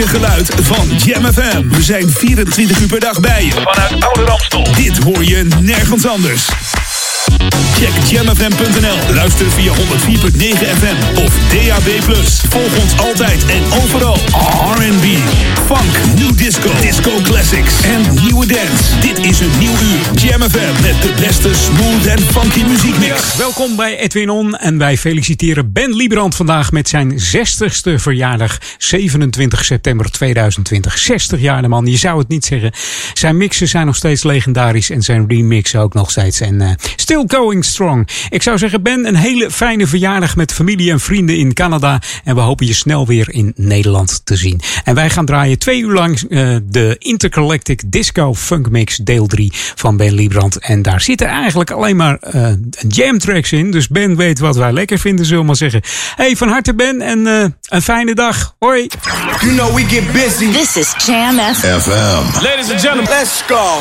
unieke geluid van Jam FM. We zijn 24 uur per dag bij je vanuit Oude Ramstel. Dit hoor je nergens anders. Check jamfm.nl. Luister via 104.9 FM of DAB+. Volg ons altijd en overal. R&B, funk, new disco, disco classics en nieuwe dance. Dit is een nieuw uur. Jam FM met de beste smooth en funky muziekmix. welkom bij Edwin On en wij feliciteren Ben Liebrand vandaag met zijn 60ste verjaardag. 27 september 2020. 60 jaar de man, je zou het niet zeggen. Zijn mixen zijn nog steeds legendarisch en zijn remixen ook nog steeds. En uh, still going strong. Ik zou zeggen, Ben, een hele fijne verjaardag met familie en vrienden in Canada. En we hopen je snel weer in Nederland te zien. En wij gaan draaien twee uur lang uh, de Intergalactic Disco Funk Mix deel 3 van Ben Liebrand. En daar zitten eigenlijk alleen maar uh, jam tracks in. Dus Ben weet wat wij lekker vinden, zullen we maar zeggen. Hey, van harte Ben en uh, een fijne dag. Hoi. You know we get busy. This is Jam FM. Ladies and gentlemen, let's go.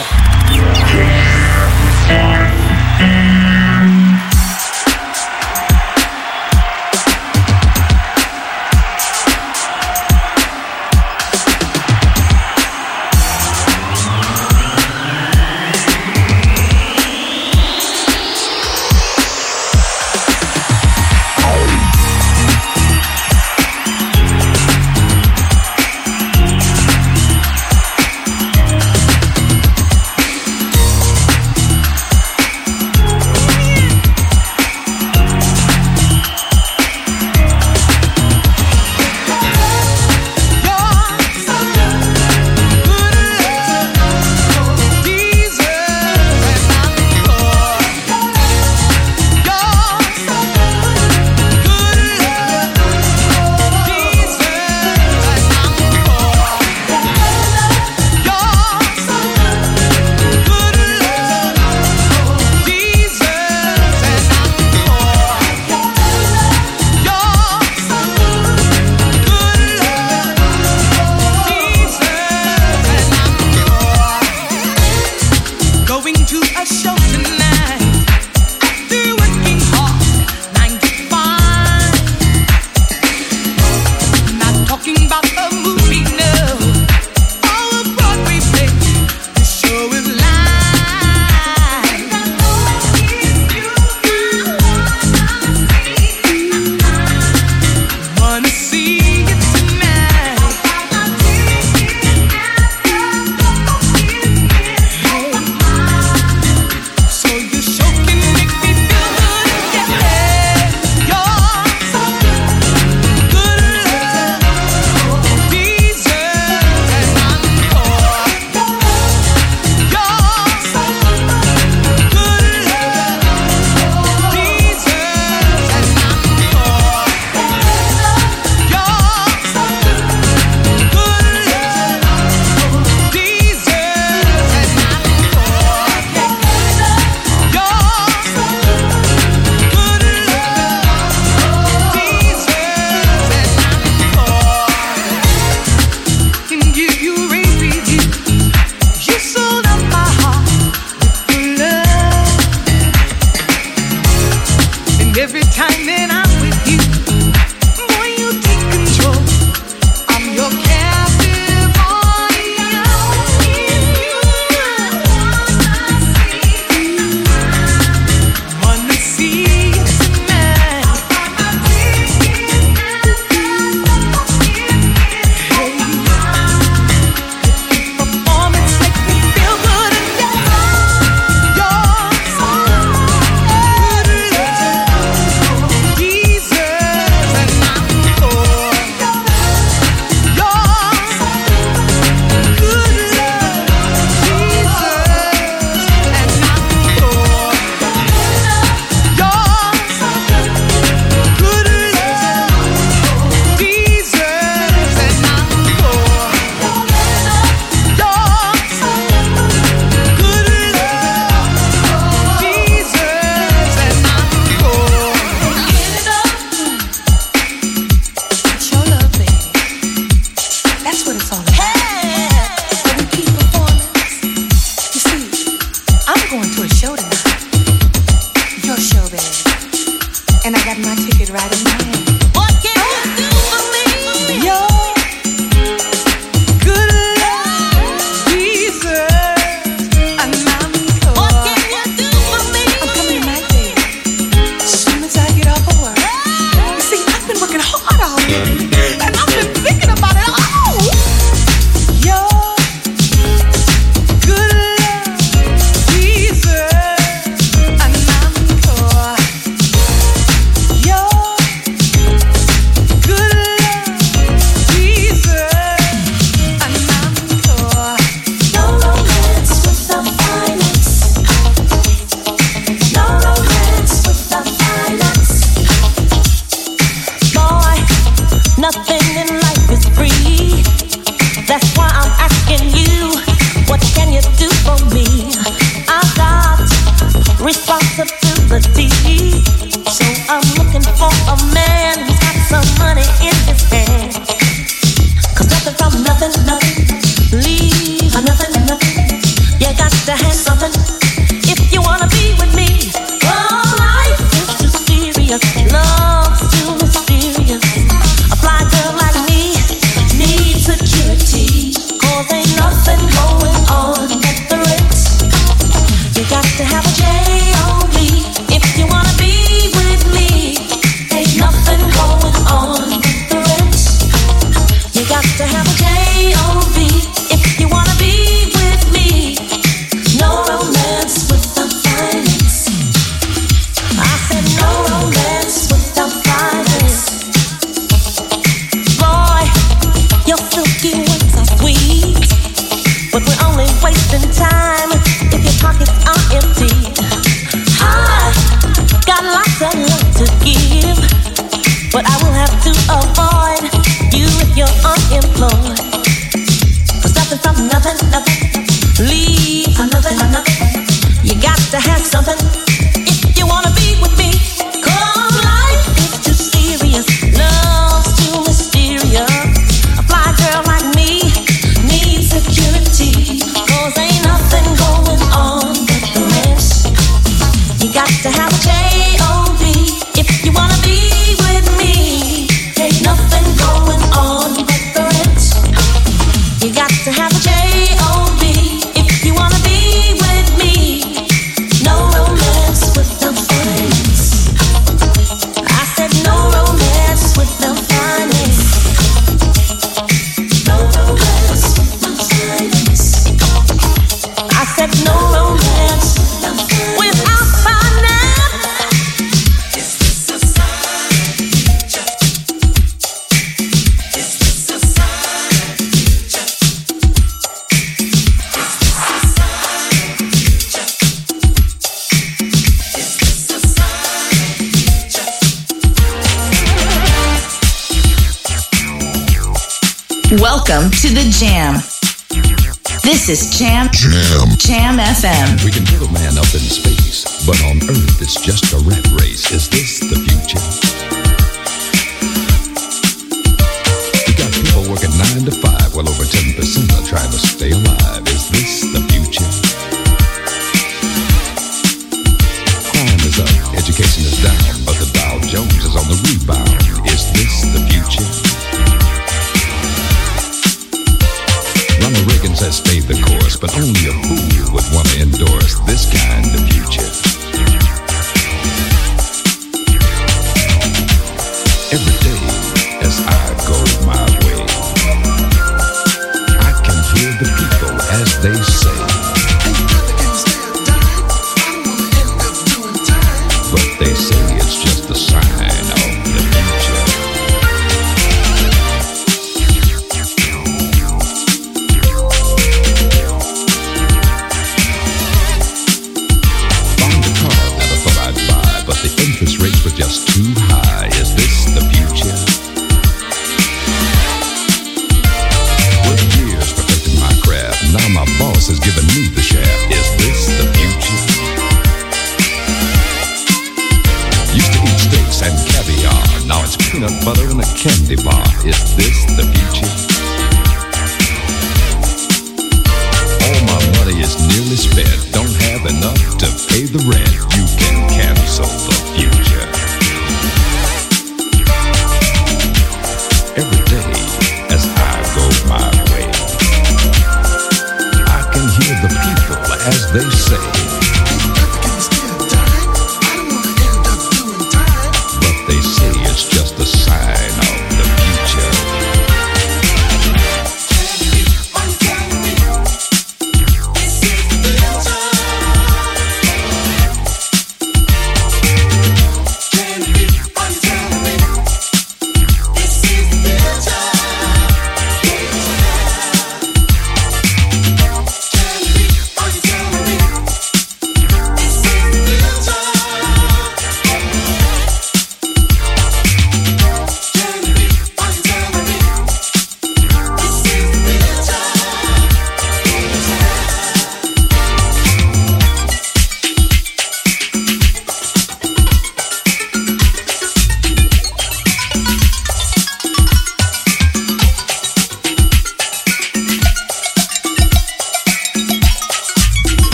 nine to five, well over 10% are trying to stay alive.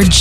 George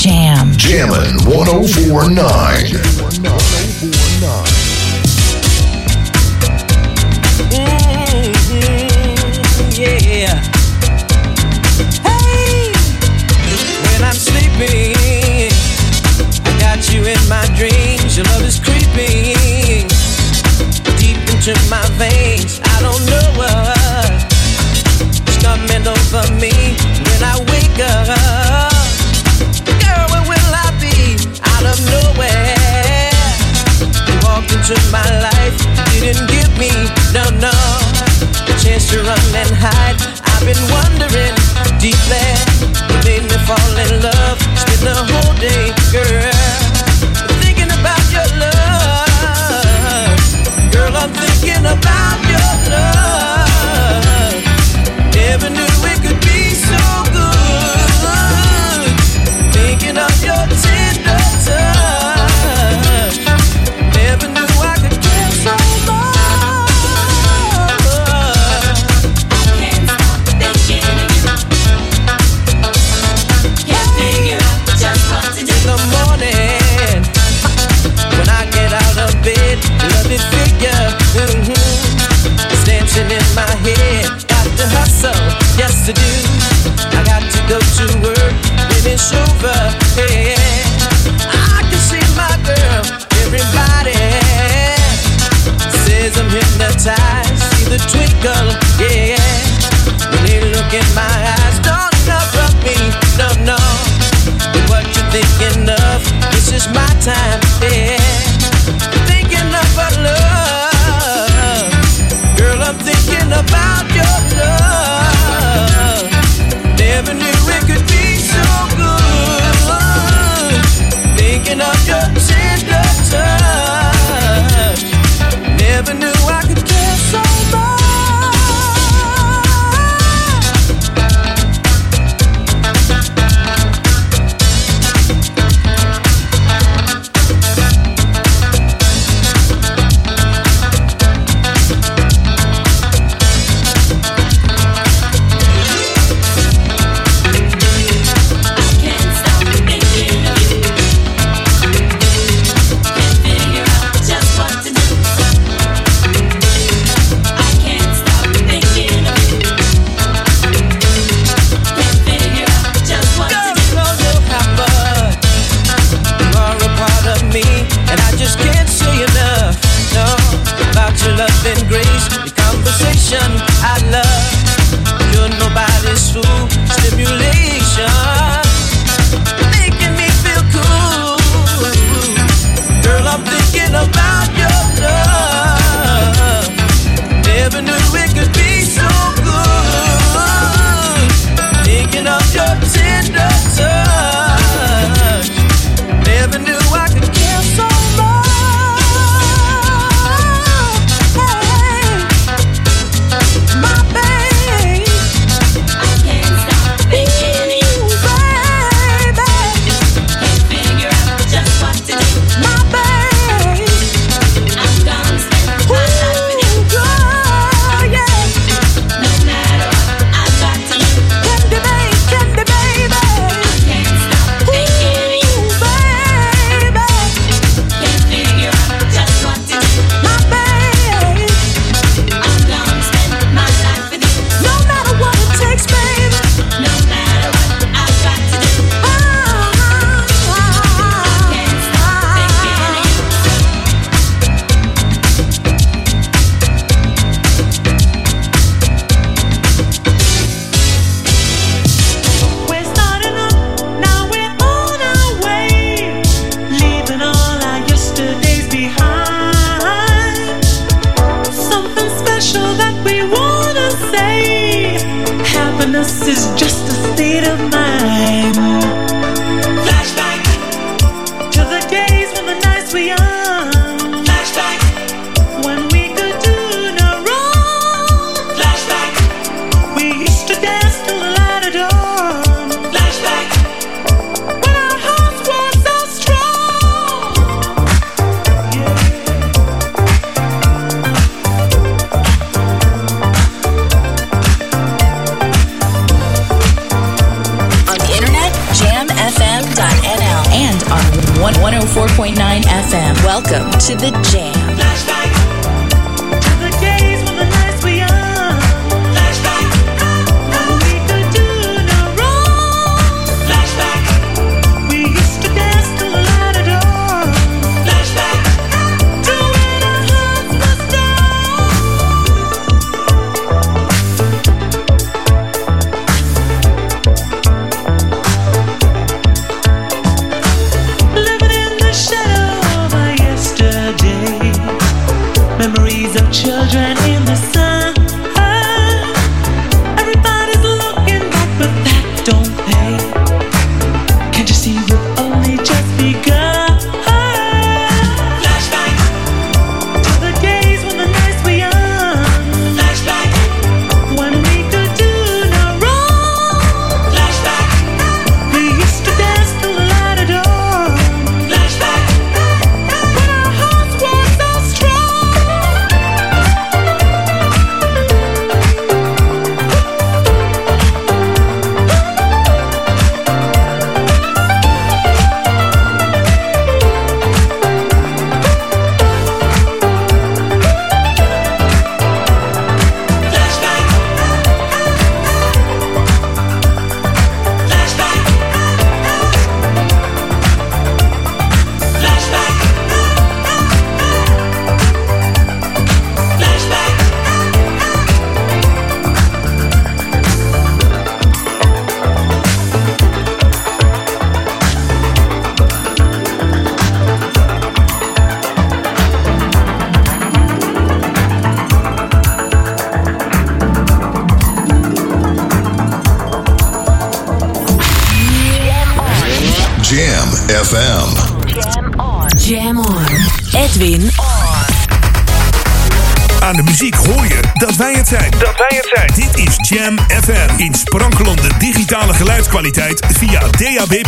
via DAB+.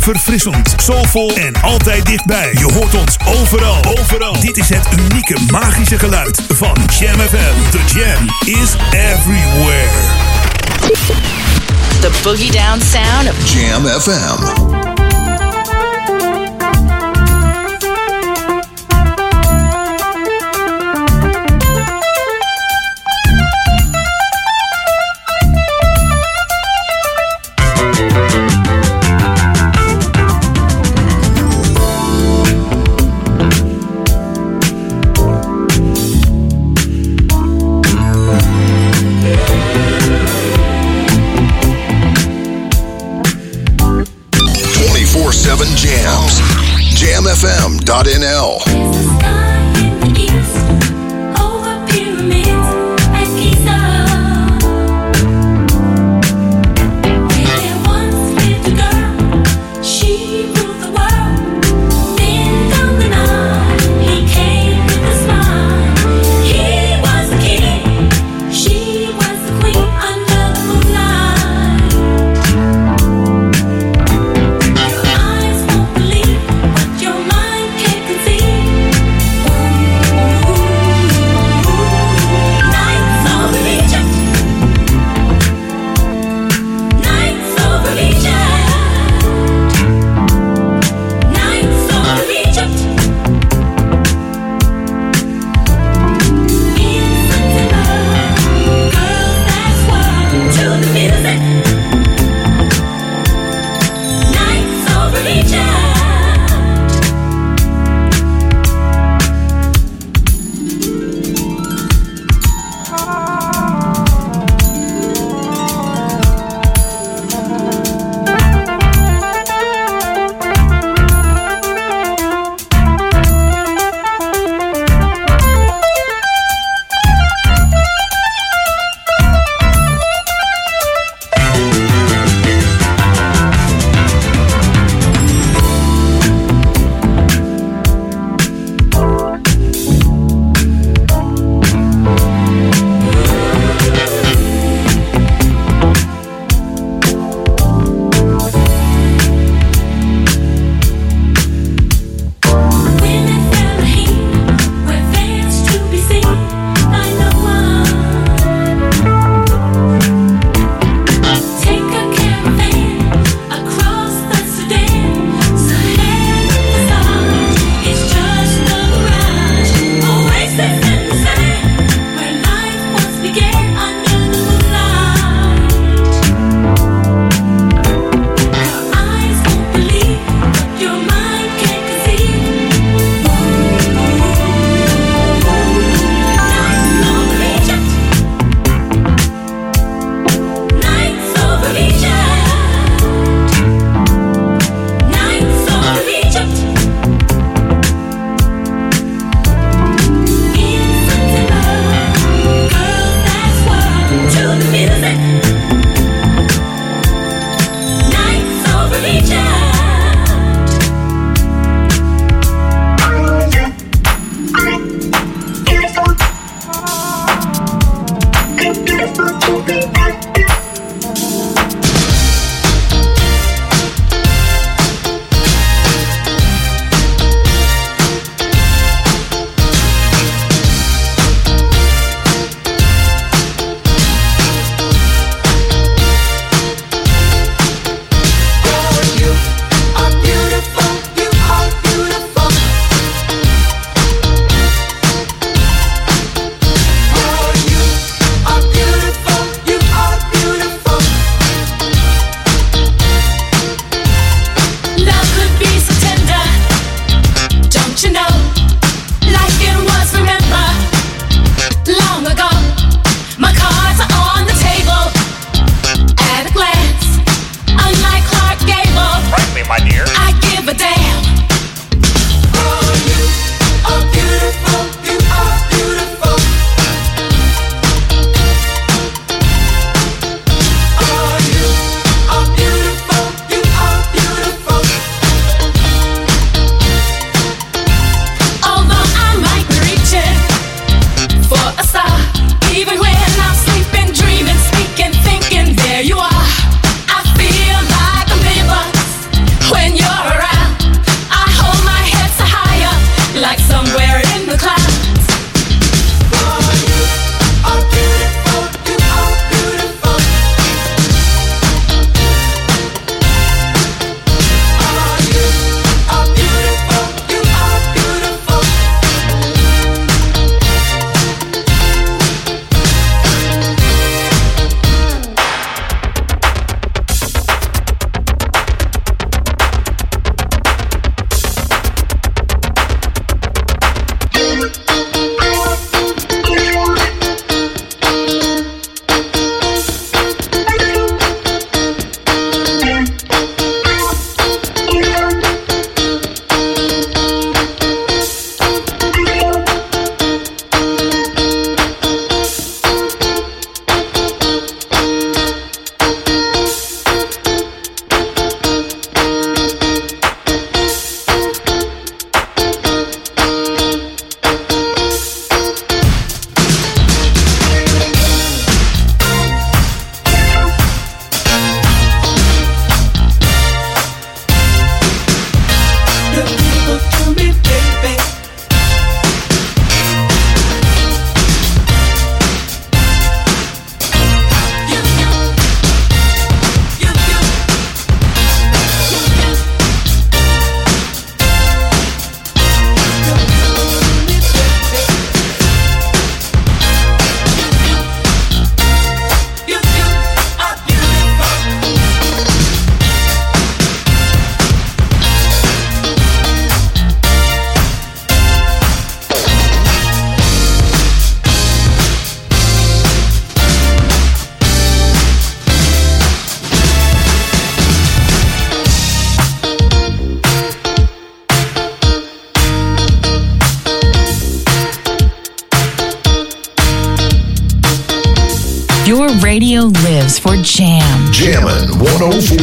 Verfrissend, soulvol en altijd dichtbij. Je hoort ons overal. Overal. Dit is het unieke magische geluid van Jam FM. The Jam is everywhere. The boogie down sound of Jam FM. JamFM.nl.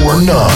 1049.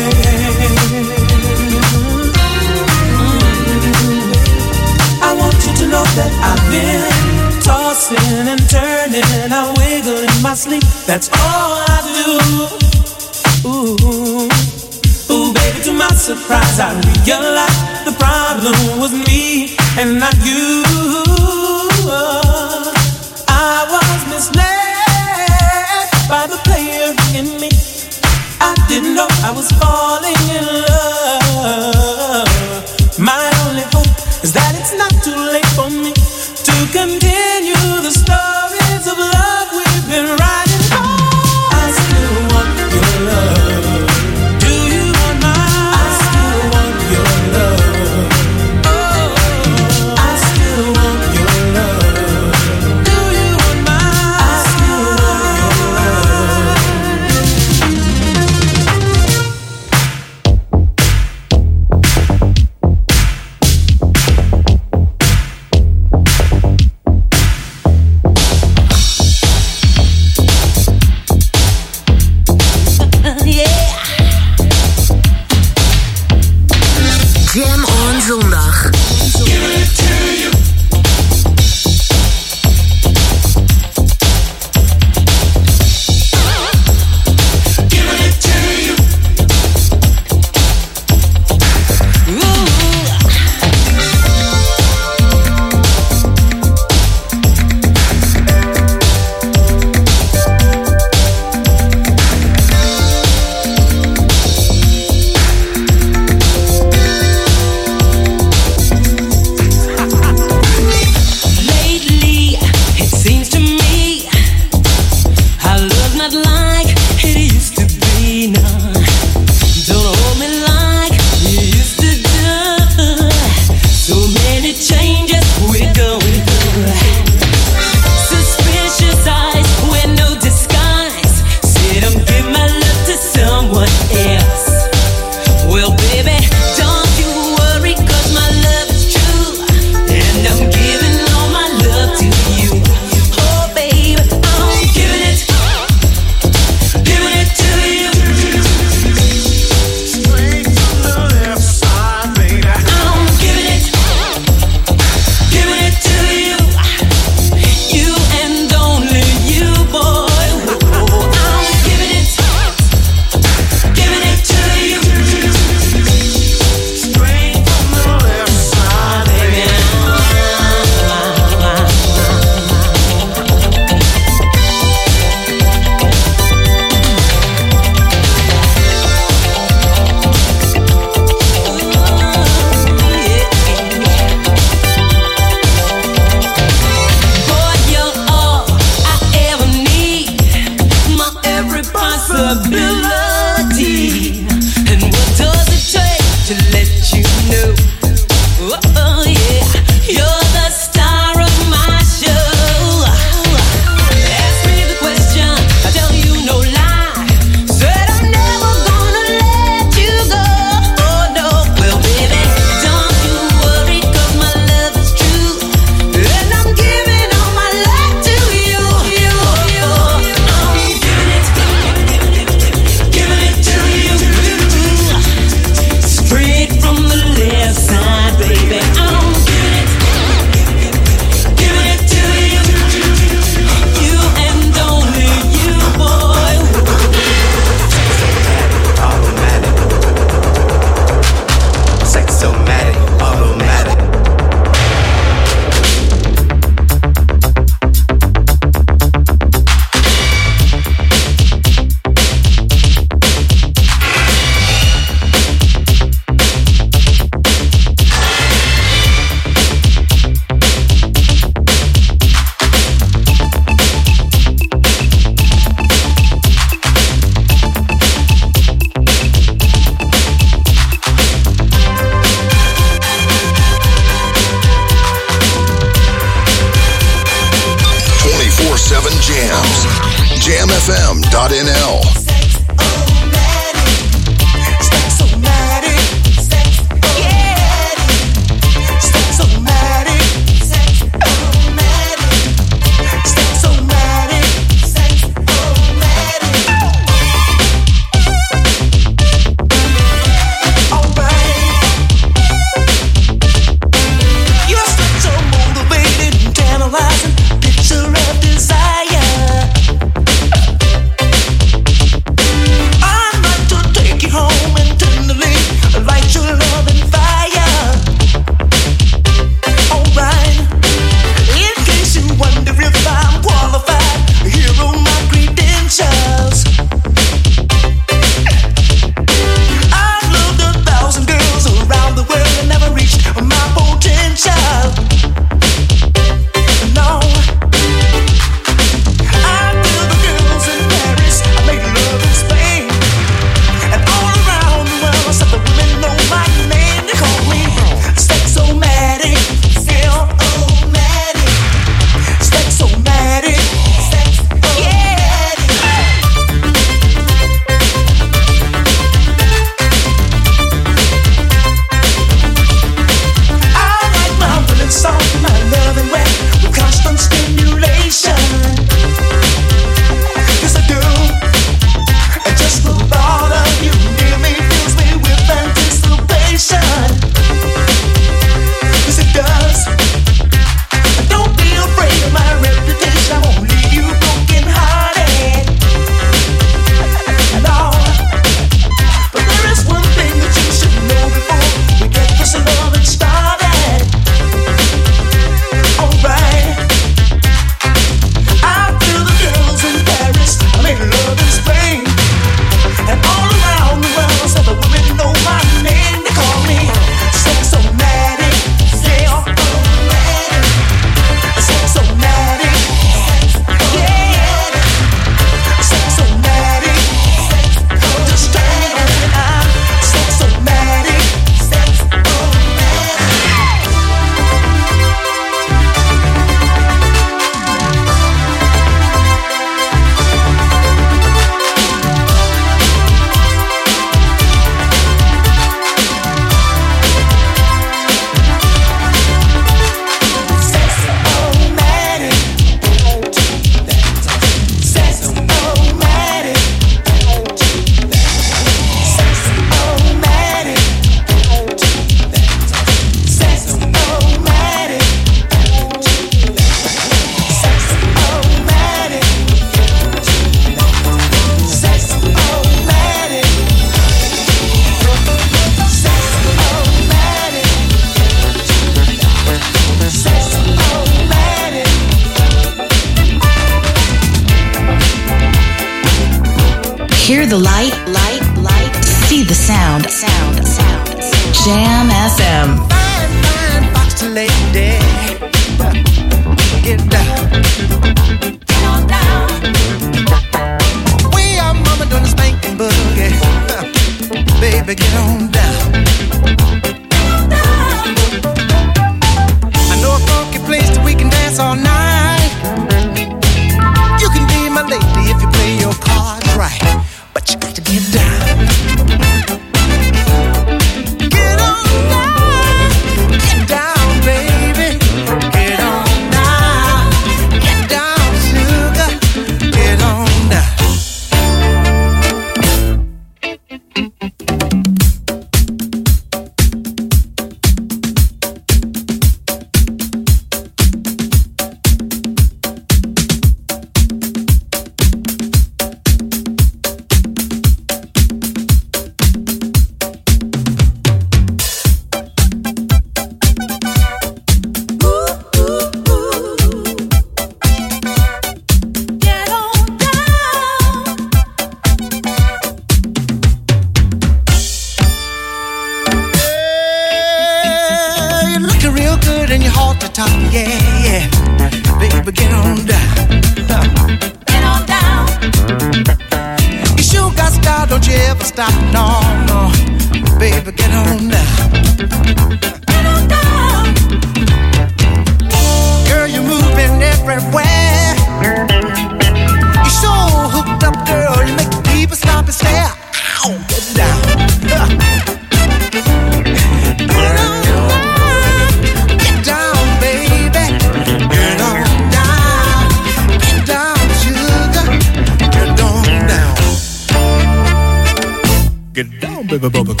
Bubba Bubba.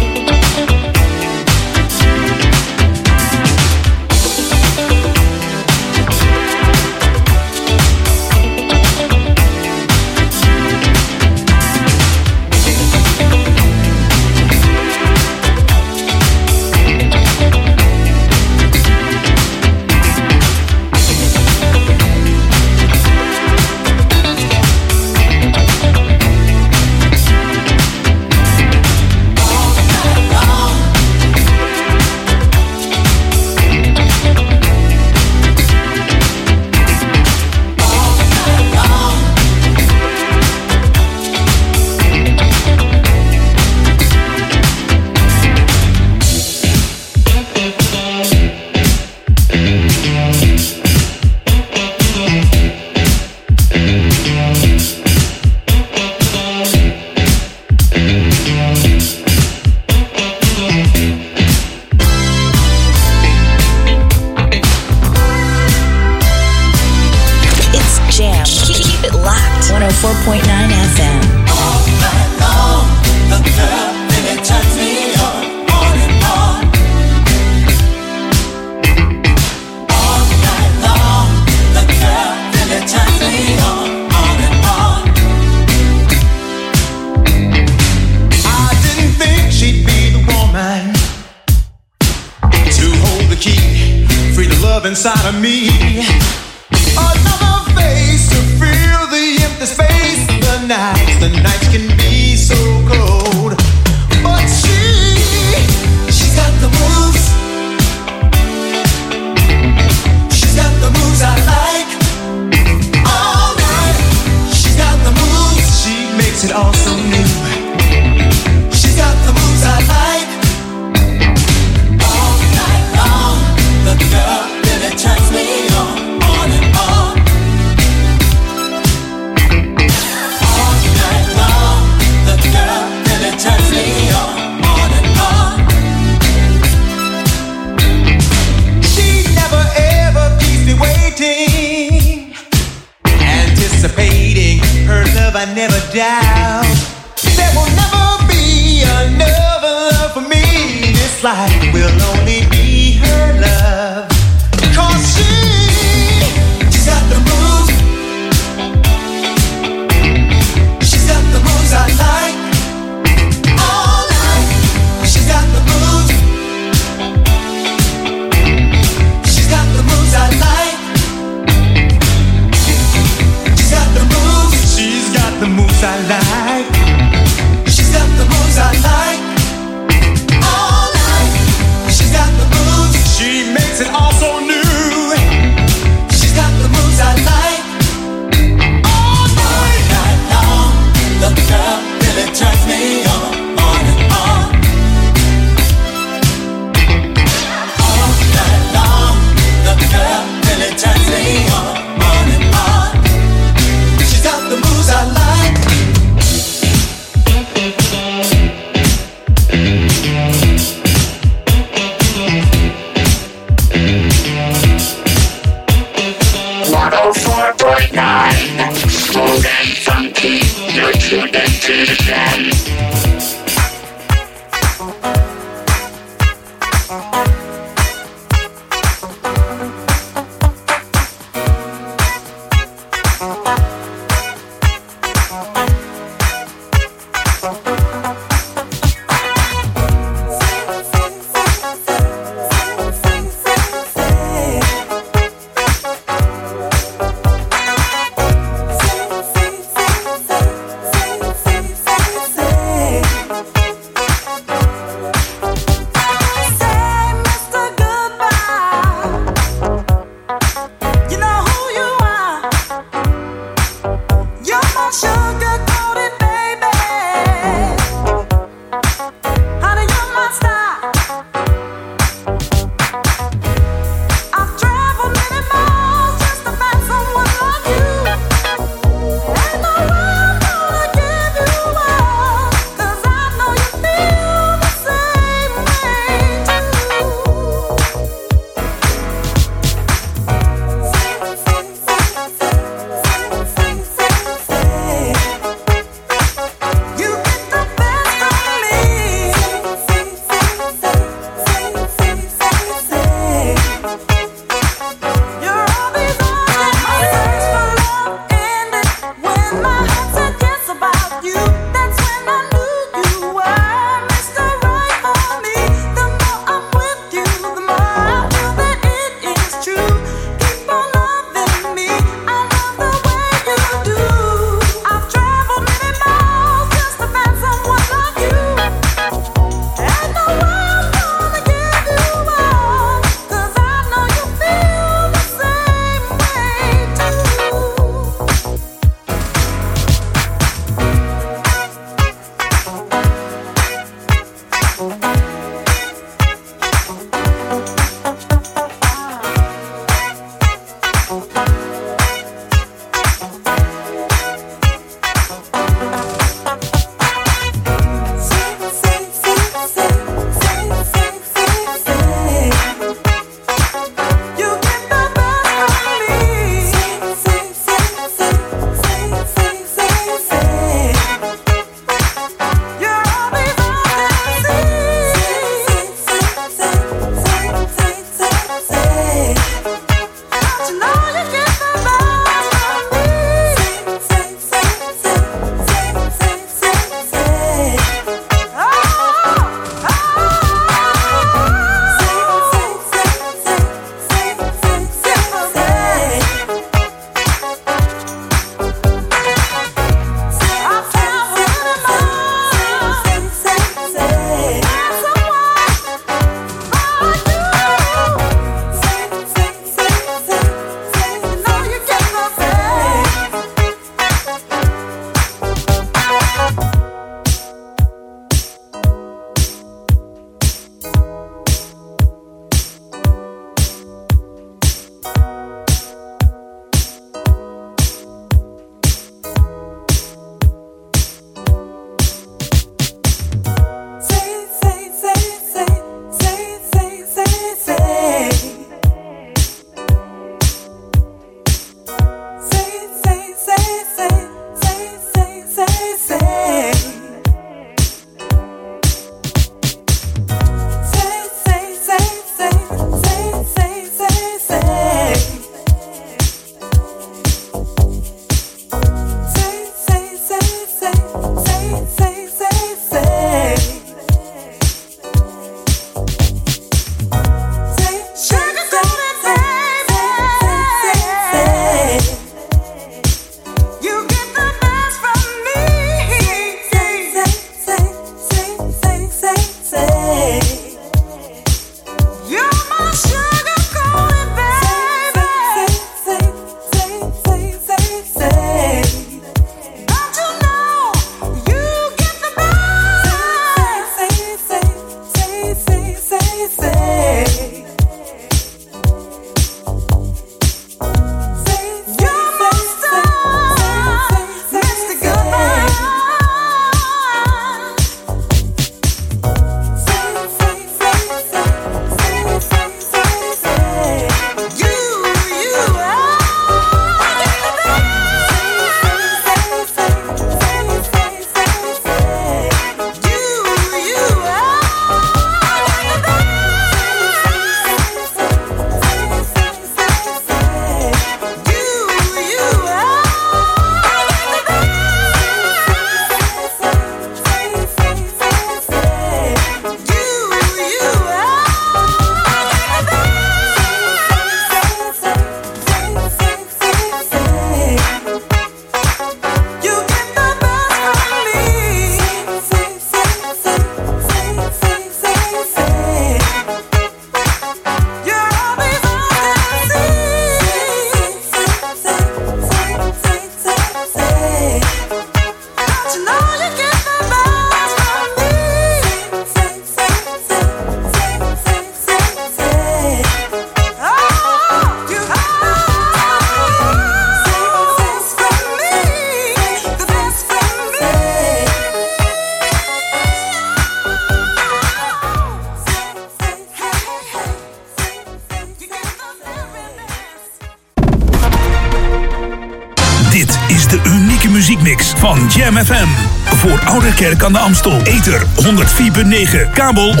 Aan de Amstel. Ether 104.9, kabel 103.3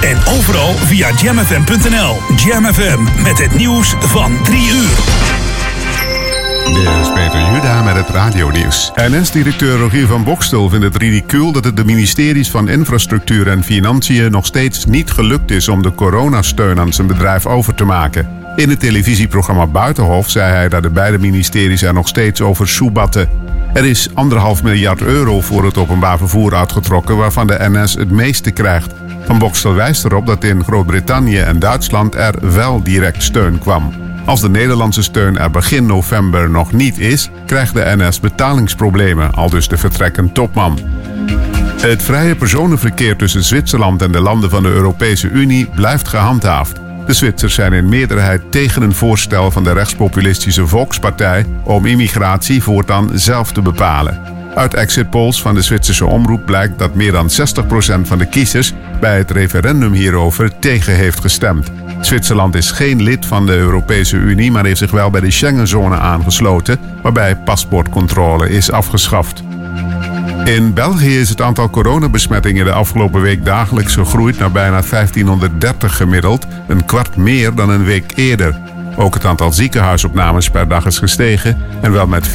en overal via jamfm.nl. Jam FM met het nieuws van 3 uur. Dit is Peter Juda met het radionieuws. NS-directeur Rogier van Bokstel vindt het ridicuul dat het de ministeries van Infrastructuur en Financiën nog steeds niet gelukt is om de coronasteun aan zijn bedrijf over te maken. In het televisieprogramma Buitenhof zei hij dat de beide ministeries er nog steeds over soebatten. Er is anderhalf miljard euro voor het openbaar vervoer uitgetrokken, waarvan de NS het meeste krijgt. Van Bokstel wijst erop dat in Groot-Brittannië en Duitsland er wel direct steun kwam. Als de Nederlandse steun er begin november nog niet is, krijgt de NS betalingsproblemen, al dus de vertrekkend topman. Het vrije personenverkeer tussen Zwitserland en de landen van de Europese Unie blijft gehandhaafd. De Zwitsers zijn in meerderheid tegen een voorstel van de rechtspopulistische Volkspartij om immigratie voortaan zelf te bepalen. Uit exit polls van de Zwitserse omroep blijkt dat meer dan 60% van de kiezers bij het referendum hierover tegen heeft gestemd. Zwitserland is geen lid van de Europese Unie, maar heeft zich wel bij de Schengenzone aangesloten, waarbij paspoortcontrole is afgeschaft. In België is het aantal coronabesmettingen de afgelopen week dagelijks gegroeid naar bijna 1530 gemiddeld, een kwart meer dan een week eerder. Ook het aantal ziekenhuisopnames per dag is gestegen en wel met 44%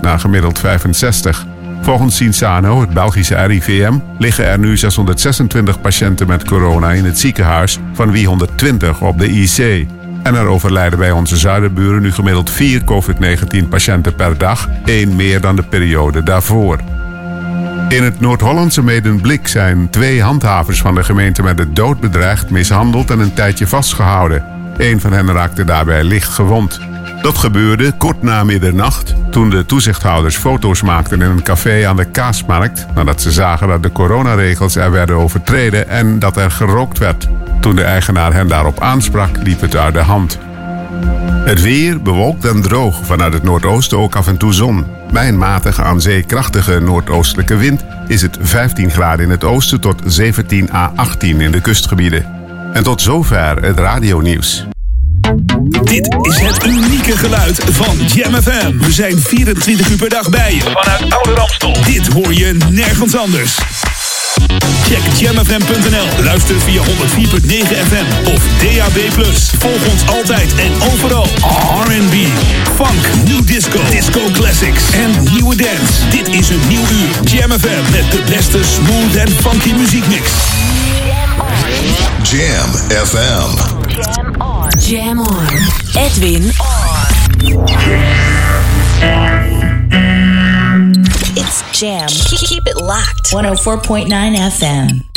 naar gemiddeld 65. Volgens Cinsano, het Belgische RIVM, liggen er nu 626 patiënten met corona in het ziekenhuis, van wie 120 op de IC. En er overlijden bij onze zuiderburen nu gemiddeld 4 COVID-19 patiënten per dag, één meer dan de periode daarvoor. In het Noord-Hollandse Medemblik zijn twee handhavers van de gemeente met de dood bedreigd, mishandeld en een tijdje vastgehouden. Een van hen raakte daarbij licht gewond. Dat gebeurde kort na middernacht, toen de toezichthouders foto's maakten in een café aan de Kaasmarkt, nadat ze zagen dat de coronaregels er werden overtreden en dat er gerookt werd. Toen de eigenaar hen daarop aansprak, liep het uit de hand. Het weer bewolkt en droog, vanuit het noordoosten ook af en toe zon. Bij een matige aan zee krachtige noordoostelijke wind is het 15 graden in het oosten tot 17 à 18 in de kustgebieden. En tot zover het radionieuws. Dit is het unieke geluid van Jam FM. We zijn 24 uur per dag bij je. Vanuit Oude Ramstel. Dit hoor je nergens anders. Check jamfm.nl. Luister via 104.9 FM of DAB+. Volg ons altijd en overal. R&B, funk, new disco, disco classics en nieuwe dance. Dit is een nieuw uur. Jam FM met de beste smooth en funky muziekmix. Jam FM. Jam on. Edwin It's Jam. Keep it locked. 104.9 FM.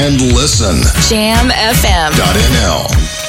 And listen. Jam FM. NL.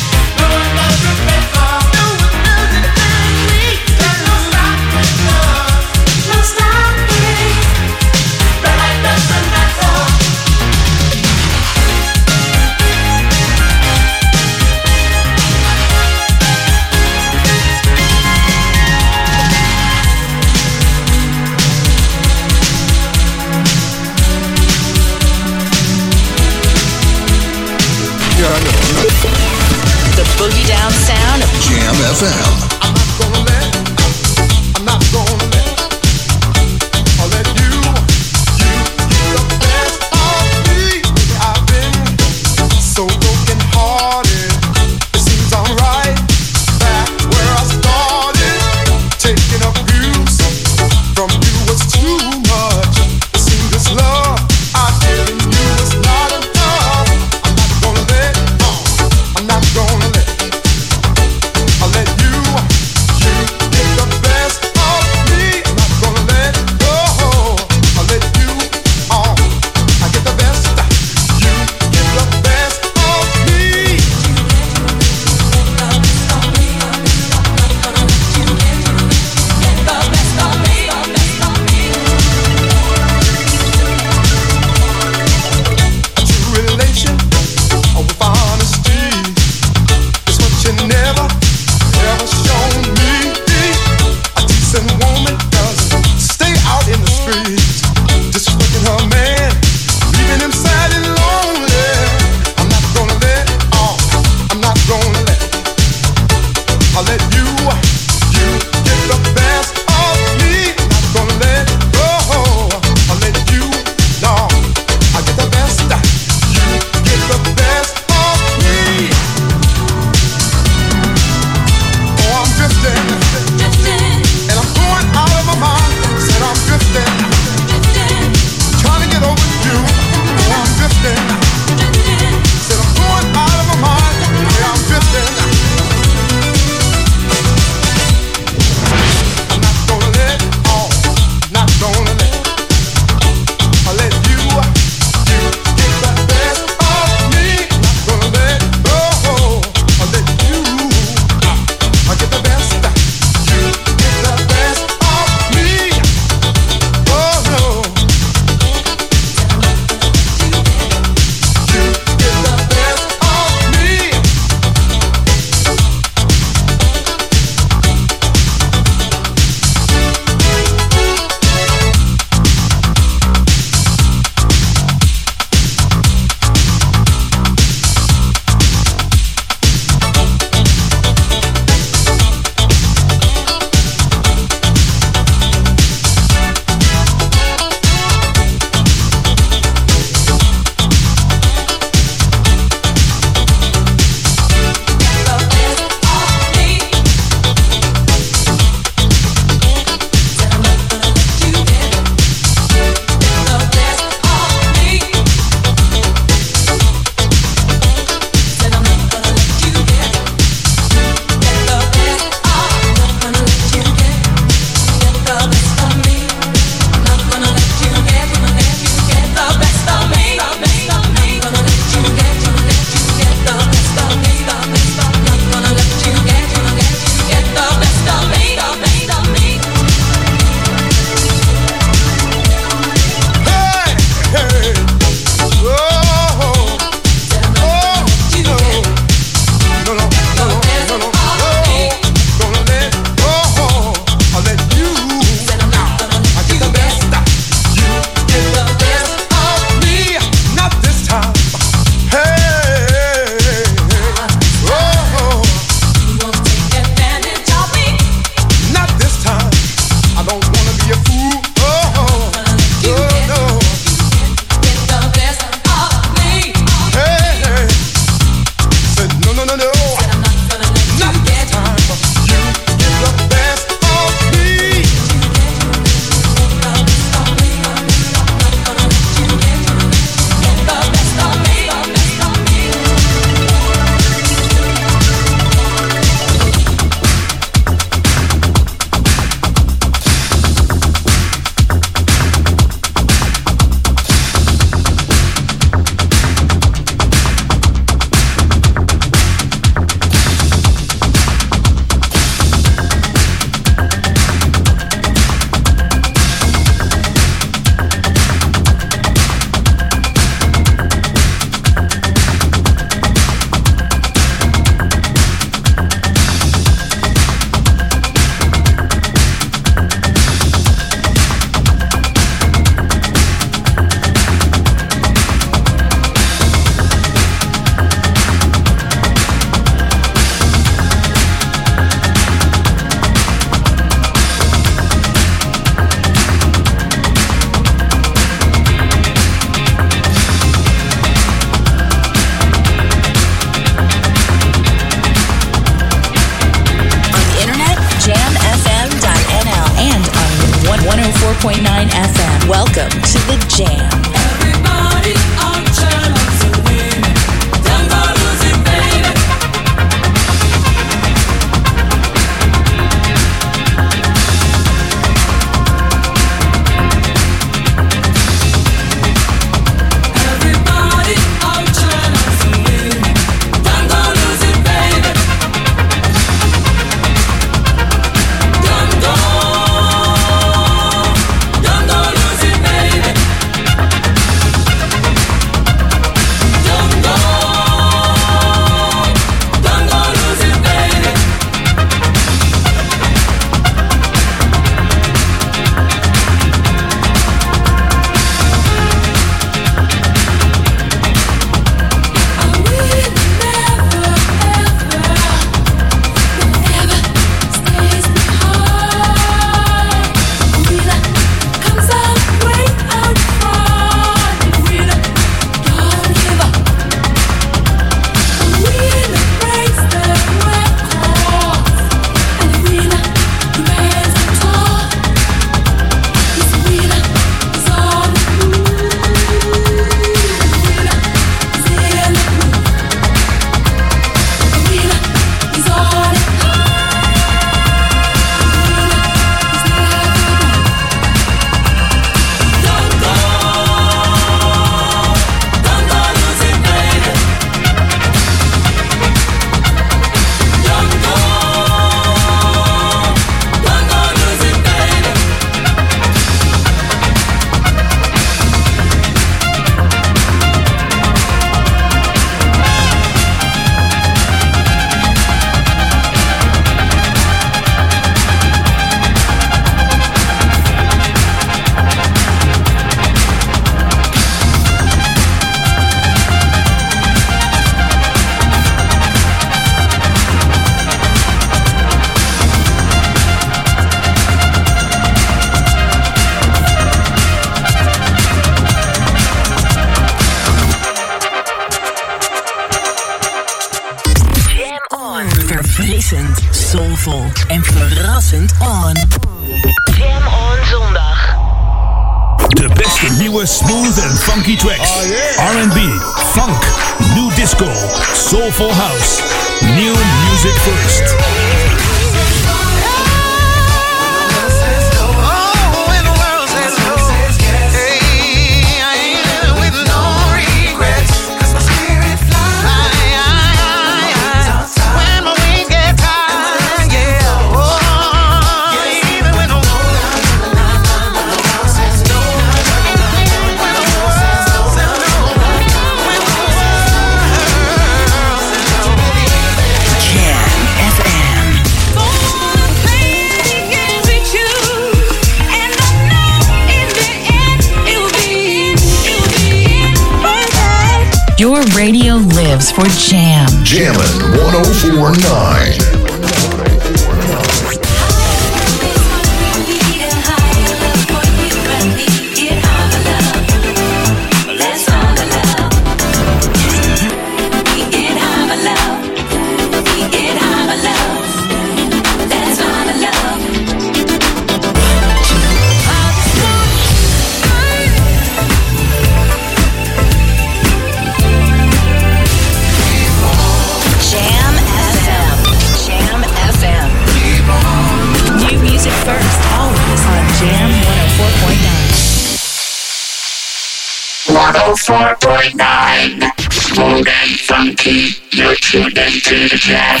Four point nine, Smooth and funky. You're tuned into the jam.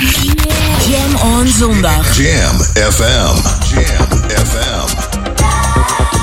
Jam on zondag. Jam FM. Jam FM.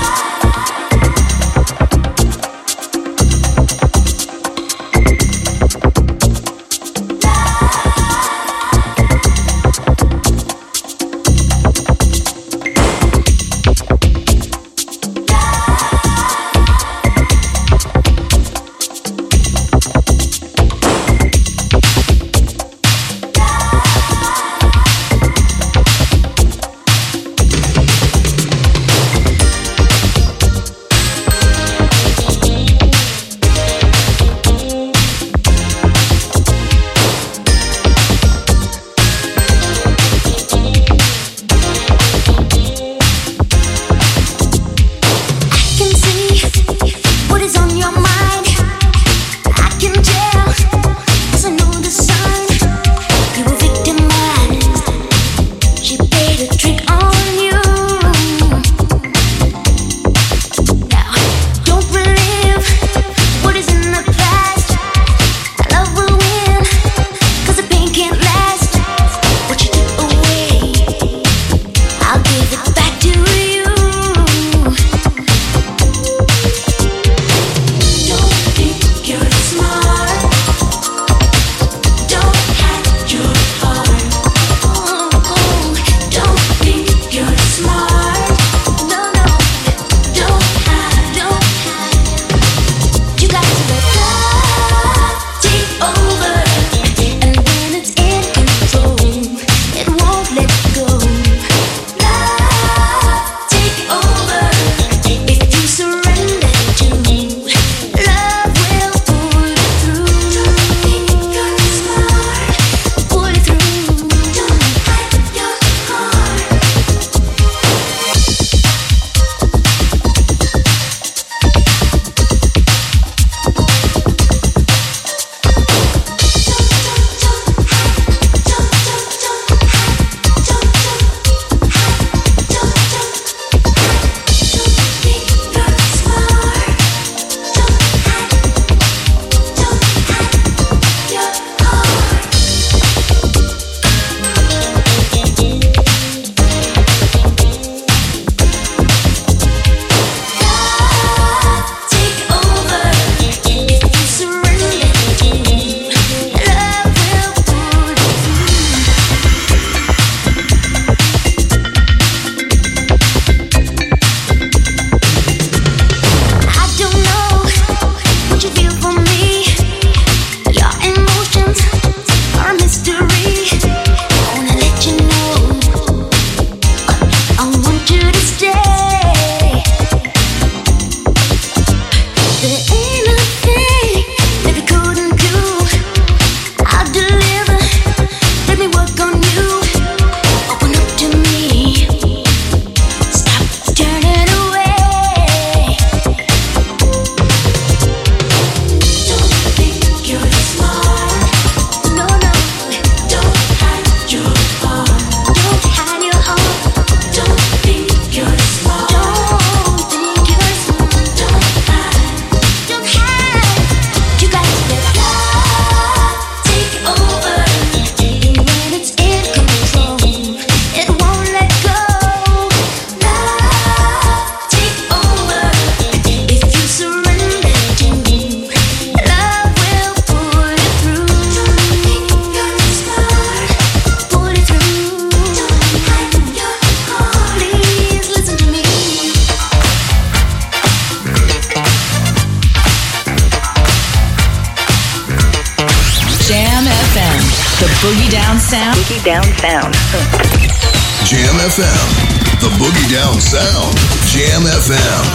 Boogie Down Sound. Boogie Down Sound. Jam FM. The Boogie Down Sound. Jam FM.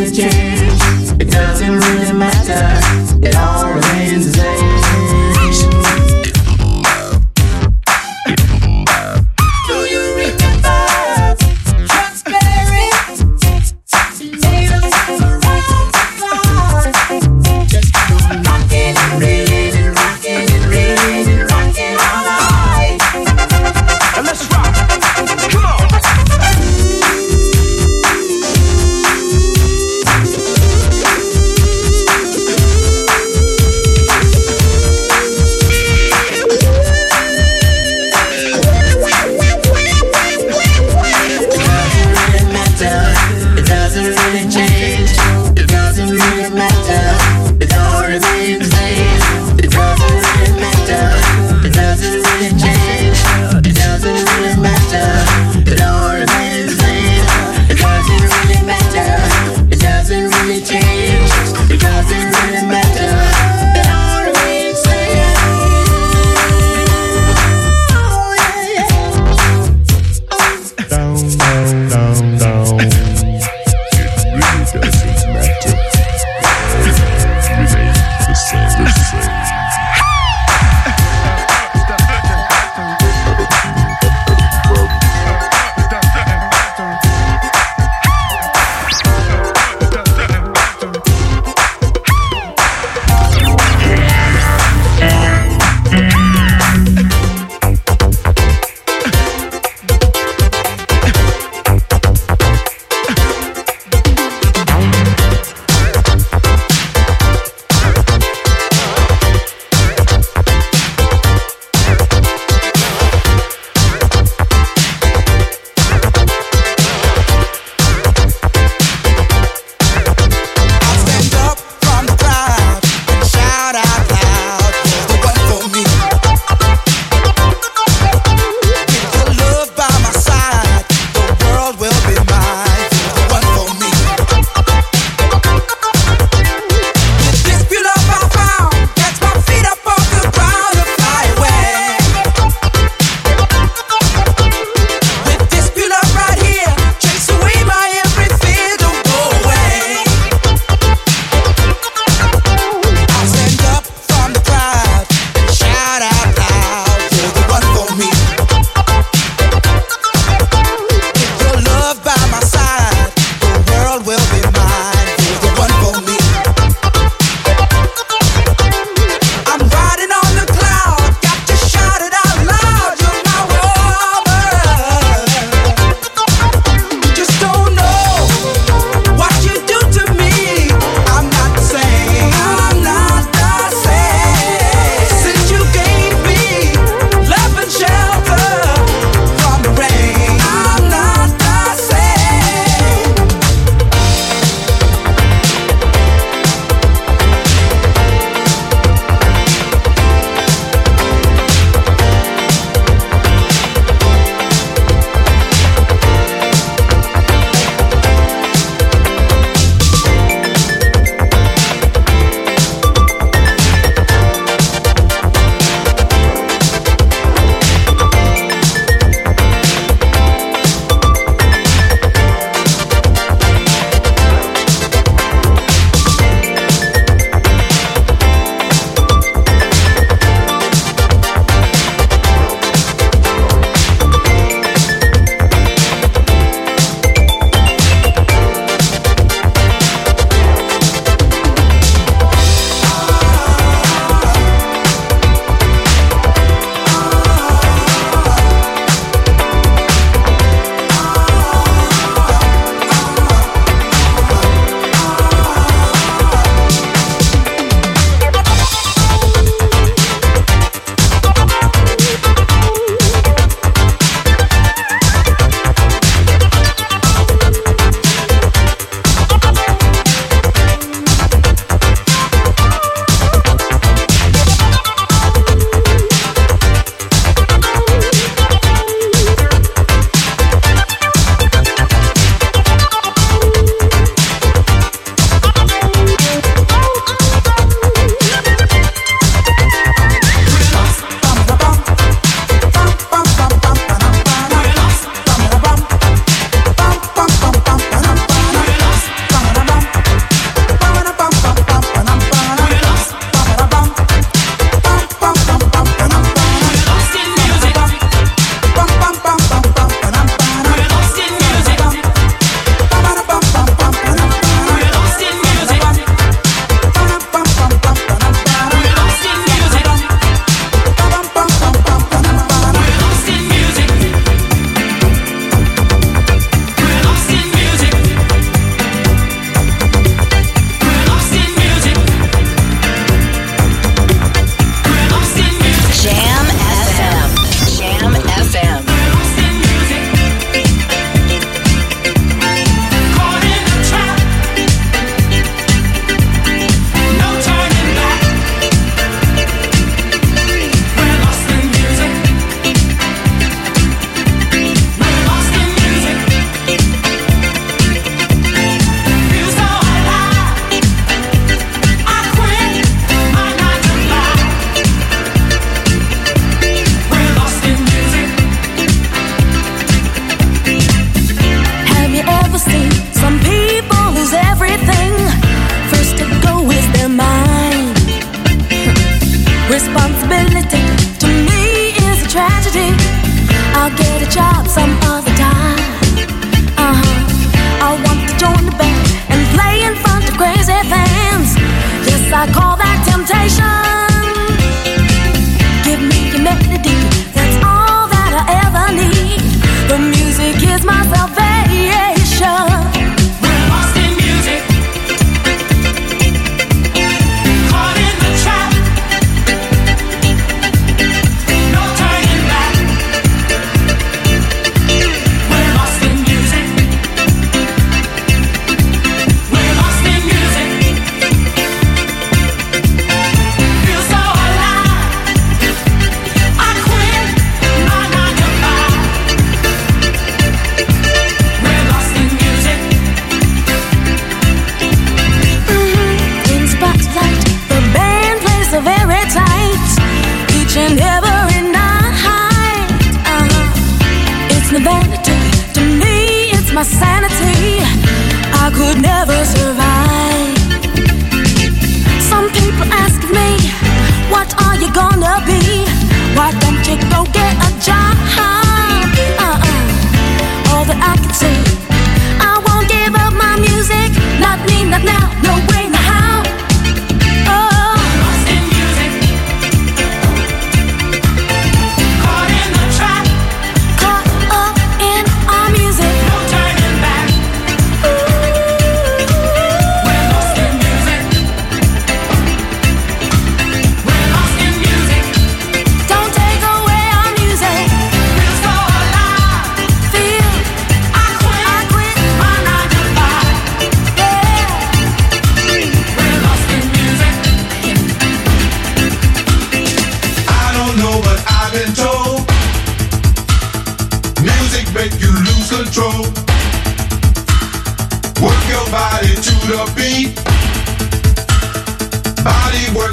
this chance.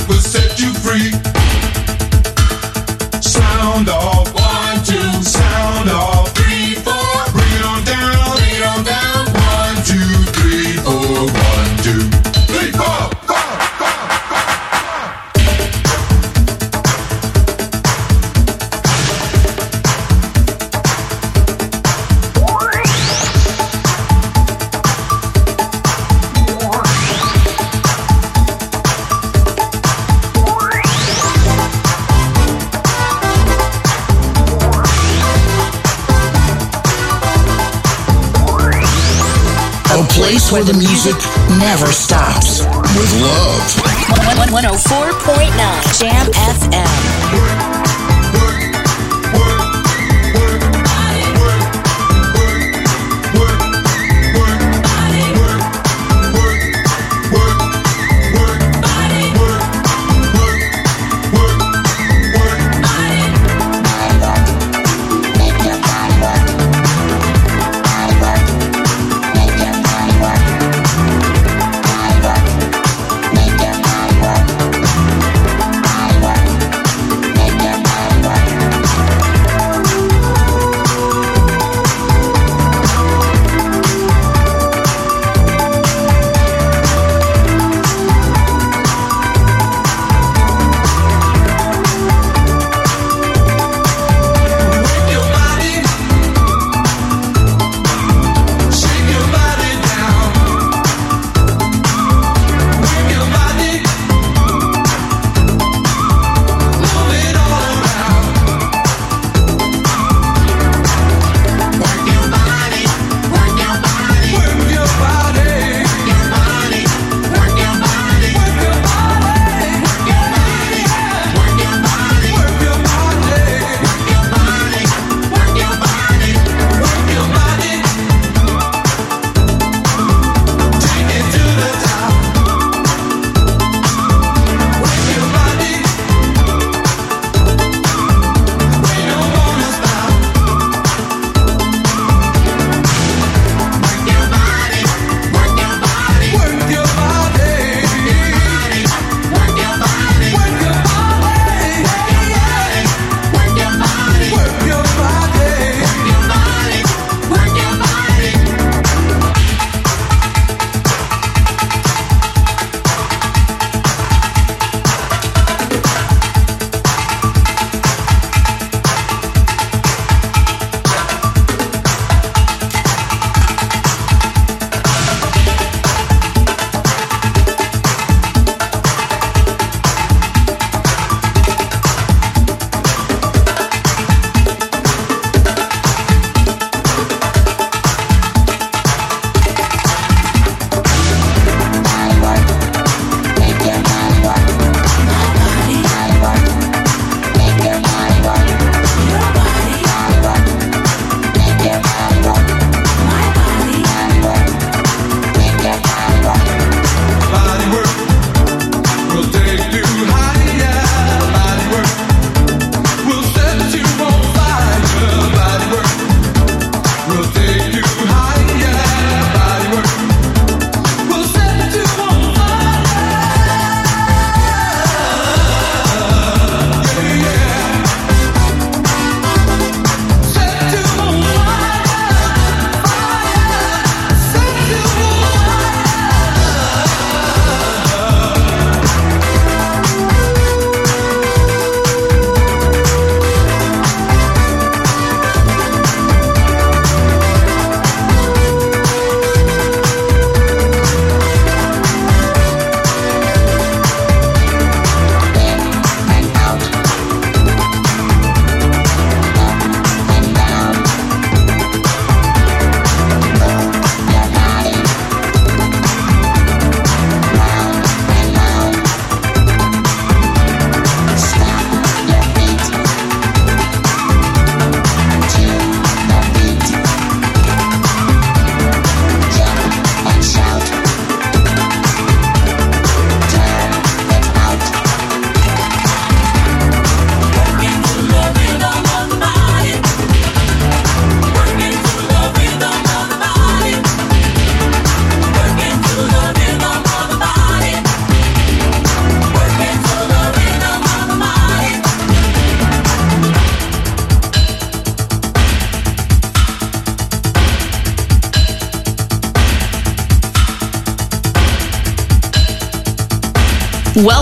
will the music never stops. With love. 104.9 Jam FM.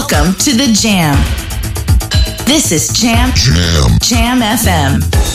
Welcome to the Jam. This is Jam Jam, Jam FM.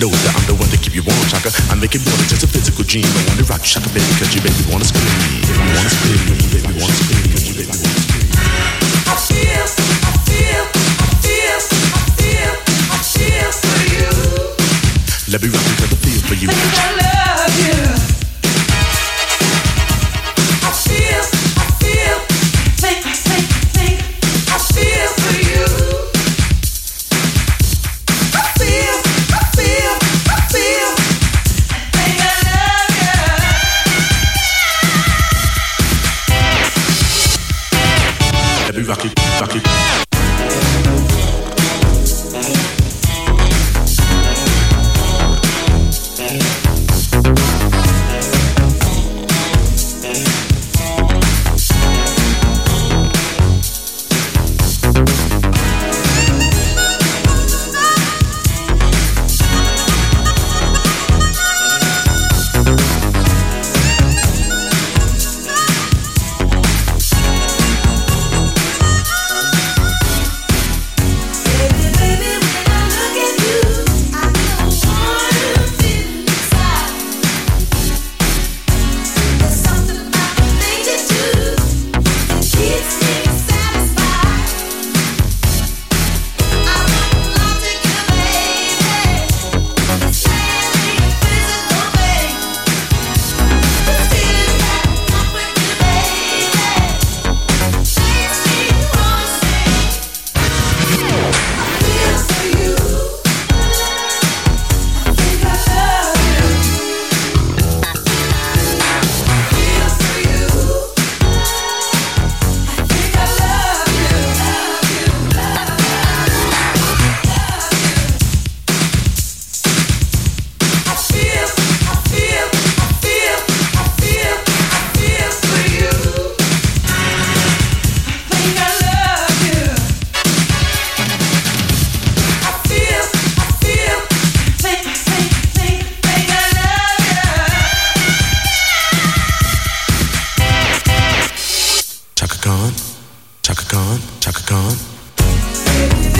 loser. I'm the one to keep you warm, chaka. I make it more than just a physical dream. I wanna rock you, chaka, baby, cause you baby wanna spin scream. Wanna spin me. Chaka Khan, Chaka Khan.